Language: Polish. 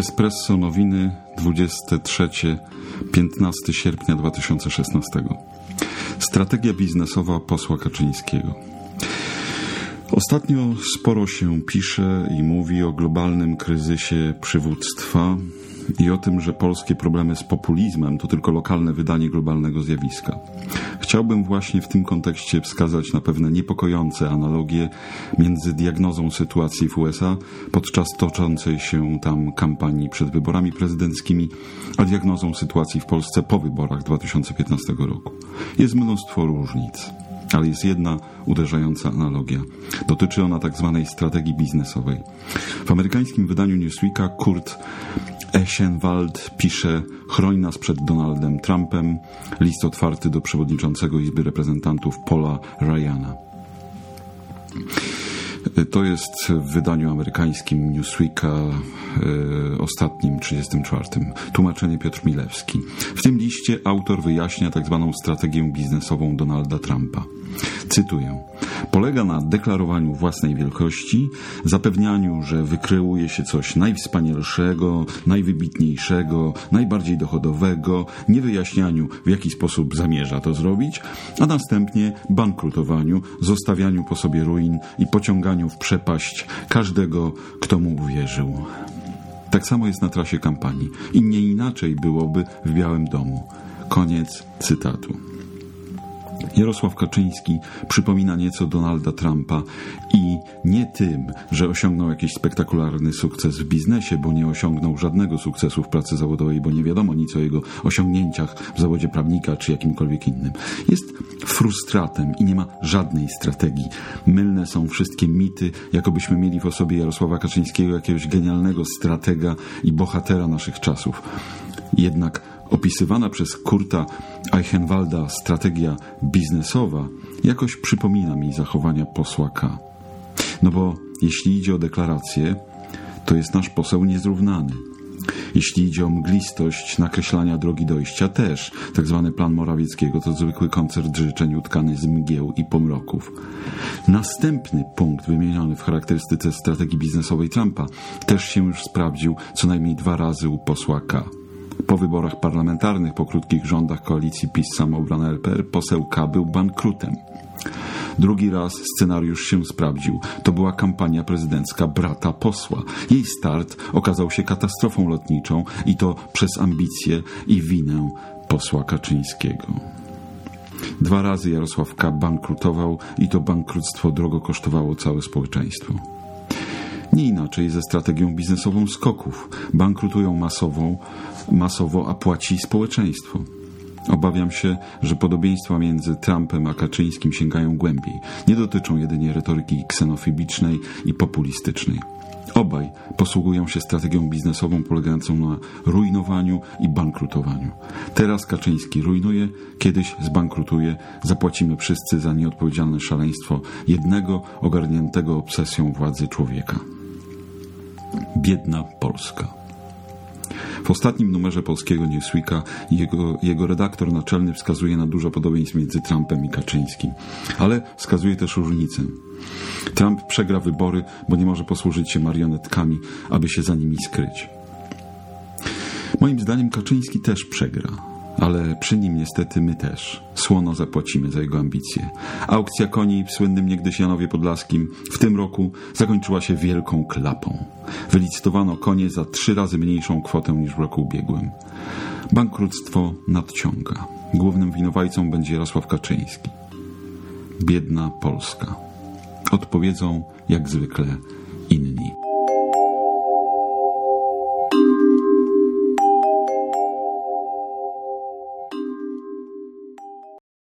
Espresso Nowiny 23-15 sierpnia 2016. Strategia biznesowa posła Kaczyńskiego. Ostatnio sporo się pisze i mówi o globalnym kryzysie przywództwa i o tym, że polskie problemy z populizmem to tylko lokalne wydanie globalnego zjawiska. Chciałbym właśnie w tym kontekście wskazać na pewne niepokojące analogie między diagnozą sytuacji w USA podczas toczącej się tam kampanii przed wyborami prezydenckimi, a diagnozą sytuacji w Polsce po wyborach 2015 roku. Jest mnóstwo różnic. Ale jest jedna uderzająca analogia. Dotyczy ona tak zwanej strategii biznesowej. W amerykańskim wydaniu Newsweeka Kurt Eschenwald pisze Chroń nas przed Donaldem Trumpem, list otwarty do przewodniczącego Izby Reprezentantów Paula Ryana. To jest w wydaniu amerykańskim Newsweeka e, ostatnim, 34. Tłumaczenie Piotr Milewski. W tym liście autor wyjaśnia tak zwaną strategię biznesową Donalda Trumpa. Cytuję. Polega na deklarowaniu własnej wielkości, zapewnianiu, że wykreuje się coś najwspanialszego, najwybitniejszego, najbardziej dochodowego, niewyjaśnianiu, w jaki sposób zamierza to zrobić, a następnie bankrutowaniu, zostawianiu po sobie ruin i pociąganiu w przepaść każdego, kto mu uwierzył. Tak samo jest na trasie kampanii i nie inaczej byłoby w Białym Domu. Koniec cytatu. Jarosław Kaczyński przypomina nieco Donalda Trumpa i nie tym, że osiągnął jakiś spektakularny sukces w biznesie, bo nie osiągnął żadnego sukcesu w pracy zawodowej, bo nie wiadomo nic o jego osiągnięciach w zawodzie prawnika czy jakimkolwiek innym. Jest frustratem i nie ma żadnej strategii. Mylne są wszystkie mity, jakobyśmy mieli w osobie Jarosława Kaczyńskiego jakiegoś genialnego stratega i bohatera naszych czasów. Jednak opisywana przez Kurta Eichenwalda strategia biznesowa jakoś przypomina mi zachowania posła K. No bo jeśli idzie o deklarację, to jest nasz poseł niezrównany. Jeśli idzie o mglistość nakreślania drogi dojścia, też tak zwany plan Morawieckiego to zwykły koncert życzeń utkany z mgieł i pomroków. Następny punkt wymieniony w charakterystyce strategii biznesowej Trumpa też się już sprawdził co najmniej dwa razy u posła K. Po wyborach parlamentarnych, po krótkich rządach koalicji PiS Samoobrona LPR, poseł K był bankrutem. Drugi raz scenariusz się sprawdził. To była kampania prezydencka brata posła. Jej start okazał się katastrofą lotniczą i to przez ambicje i winę posła Kaczyńskiego. Dwa razy Jarosław K. bankrutował i to bankructwo drogo kosztowało całe społeczeństwo. Nie inaczej ze strategią biznesową skoków. Bankrutują masową, masowo, a płaci społeczeństwo. Obawiam się, że podobieństwa między Trumpem a Kaczyńskim sięgają głębiej. Nie dotyczą jedynie retoryki ksenofobicznej i populistycznej. Obaj posługują się strategią biznesową polegającą na rujnowaniu i bankrutowaniu. Teraz Kaczyński rujnuje, kiedyś zbankrutuje, zapłacimy wszyscy za nieodpowiedzialne szaleństwo jednego ogarniętego obsesją władzy człowieka. Biedna Polska. W ostatnim numerze polskiego Newsweeka jego, jego redaktor naczelny wskazuje na dużo podobieństw między Trumpem i Kaczyńskim, ale wskazuje też różnicę. Trump przegra wybory, bo nie może posłużyć się marionetkami, aby się za nimi skryć. Moim zdaniem Kaczyński też przegra ale przy nim niestety my też. Słono zapłacimy za jego ambicje. Aukcja koni w słynnym niegdyś Janowie Podlaskim w tym roku zakończyła się wielką klapą. Wylicytowano konie za trzy razy mniejszą kwotę niż w roku ubiegłym. Bankructwo nadciąga. Głównym winowajcą będzie Jarosław Kaczyński. Biedna Polska. Odpowiedzą jak zwykle inni.